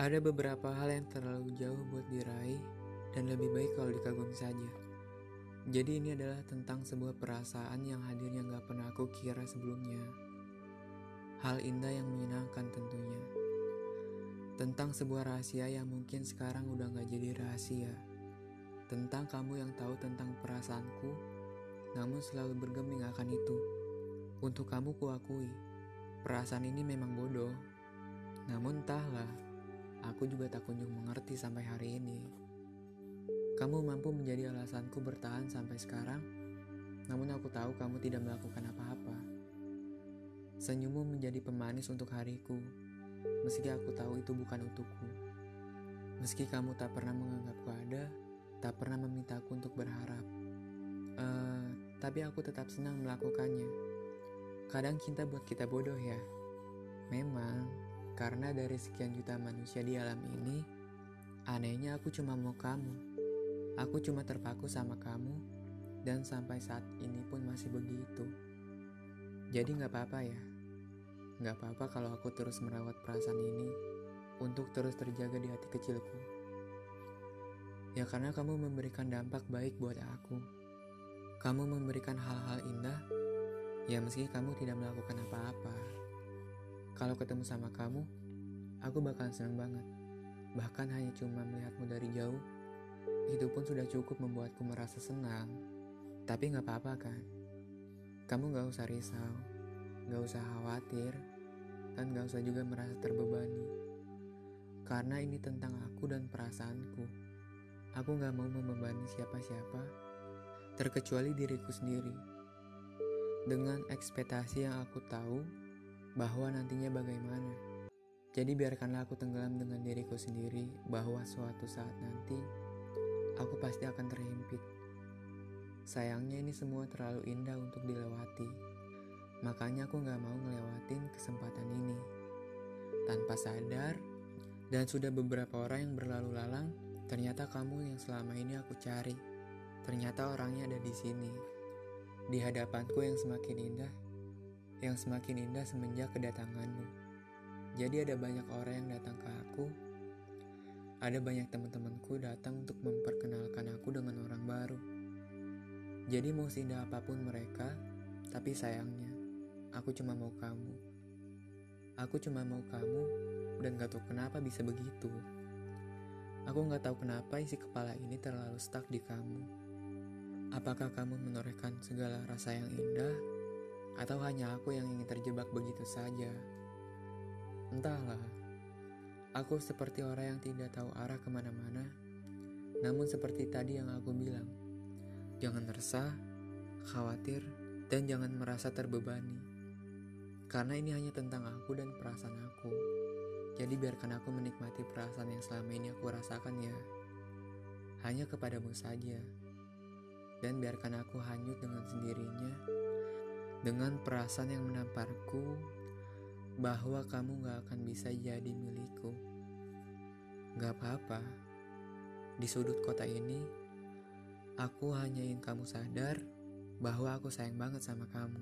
Ada beberapa hal yang terlalu jauh buat diraih dan lebih baik kalau dikagumi saja. Jadi ini adalah tentang sebuah perasaan yang hadirnya gak pernah aku kira sebelumnya. Hal indah yang menyenangkan tentunya. Tentang sebuah rahasia yang mungkin sekarang udah gak jadi rahasia. Tentang kamu yang tahu tentang perasaanku, namun selalu bergeming akan itu. Untuk kamu kuakui, perasaan ini memang bodoh. Namun entahlah, aku juga tak kunjung mengerti sampai hari ini. Kamu mampu menjadi alasanku bertahan sampai sekarang, namun aku tahu kamu tidak melakukan apa-apa. Senyummu menjadi pemanis untuk hariku, meski aku tahu itu bukan untukku. Meski kamu tak pernah menganggapku ada, tak pernah memintaku untuk berharap. Uh, tapi aku tetap senang melakukannya. Kadang cinta buat kita bodoh ya. Memang, karena dari sekian juta manusia di alam ini, anehnya aku cuma mau kamu. Aku cuma terpaku sama kamu, dan sampai saat ini pun masih begitu. Jadi gak apa-apa ya. Gak apa-apa kalau aku terus merawat perasaan ini untuk terus terjaga di hati kecilku. Ya karena kamu memberikan dampak baik buat aku. Kamu memberikan hal-hal indah, ya meski kamu tidak melakukan apa-apa. Kalau ketemu sama kamu, aku bakal senang banget. Bahkan hanya cuma melihatmu dari jauh, itu pun sudah cukup membuatku merasa senang. Tapi gak apa-apa kan? Kamu gak usah risau, gak usah khawatir, dan gak usah juga merasa terbebani. Karena ini tentang aku dan perasaanku. Aku gak mau membebani siapa-siapa, terkecuali diriku sendiri. Dengan ekspektasi yang aku tahu bahwa nantinya bagaimana. Jadi biarkanlah aku tenggelam dengan diriku sendiri bahwa suatu saat nanti aku pasti akan terhimpit. Sayangnya ini semua terlalu indah untuk dilewati. Makanya aku gak mau ngelewatin kesempatan ini. Tanpa sadar, dan sudah beberapa orang yang berlalu lalang, ternyata kamu yang selama ini aku cari. Ternyata orangnya ada di sini. Di hadapanku yang semakin indah, yang semakin indah semenjak kedatanganmu. Jadi ada banyak orang yang datang ke aku ada banyak teman-temanku datang untuk memperkenalkan aku dengan orang baru. Jadi mau seindah apa pun mereka, tapi sayangnya, aku cuma mau kamu. Aku cuma mau kamu, dan gak tahu kenapa bisa begitu. Aku gak tahu kenapa isi kepala ini terlalu stuck di kamu. Apakah kamu menorehkan segala rasa yang indah, atau hanya aku yang ingin terjebak begitu saja? Entahlah, Aku seperti orang yang tidak tahu arah ke mana-mana, namun seperti tadi yang aku bilang, jangan resah, khawatir, dan jangan merasa terbebani. Karena ini hanya tentang aku dan perasaan aku. Jadi biarkan aku menikmati perasaan yang selama ini aku rasakan ya. Hanya kepadamu saja. Dan biarkan aku hanyut dengan sendirinya. Dengan perasaan yang menamparku bahwa kamu gak akan bisa jadi milikku. Gak apa-apa, di sudut kota ini, aku hanya ingin kamu sadar bahwa aku sayang banget sama kamu.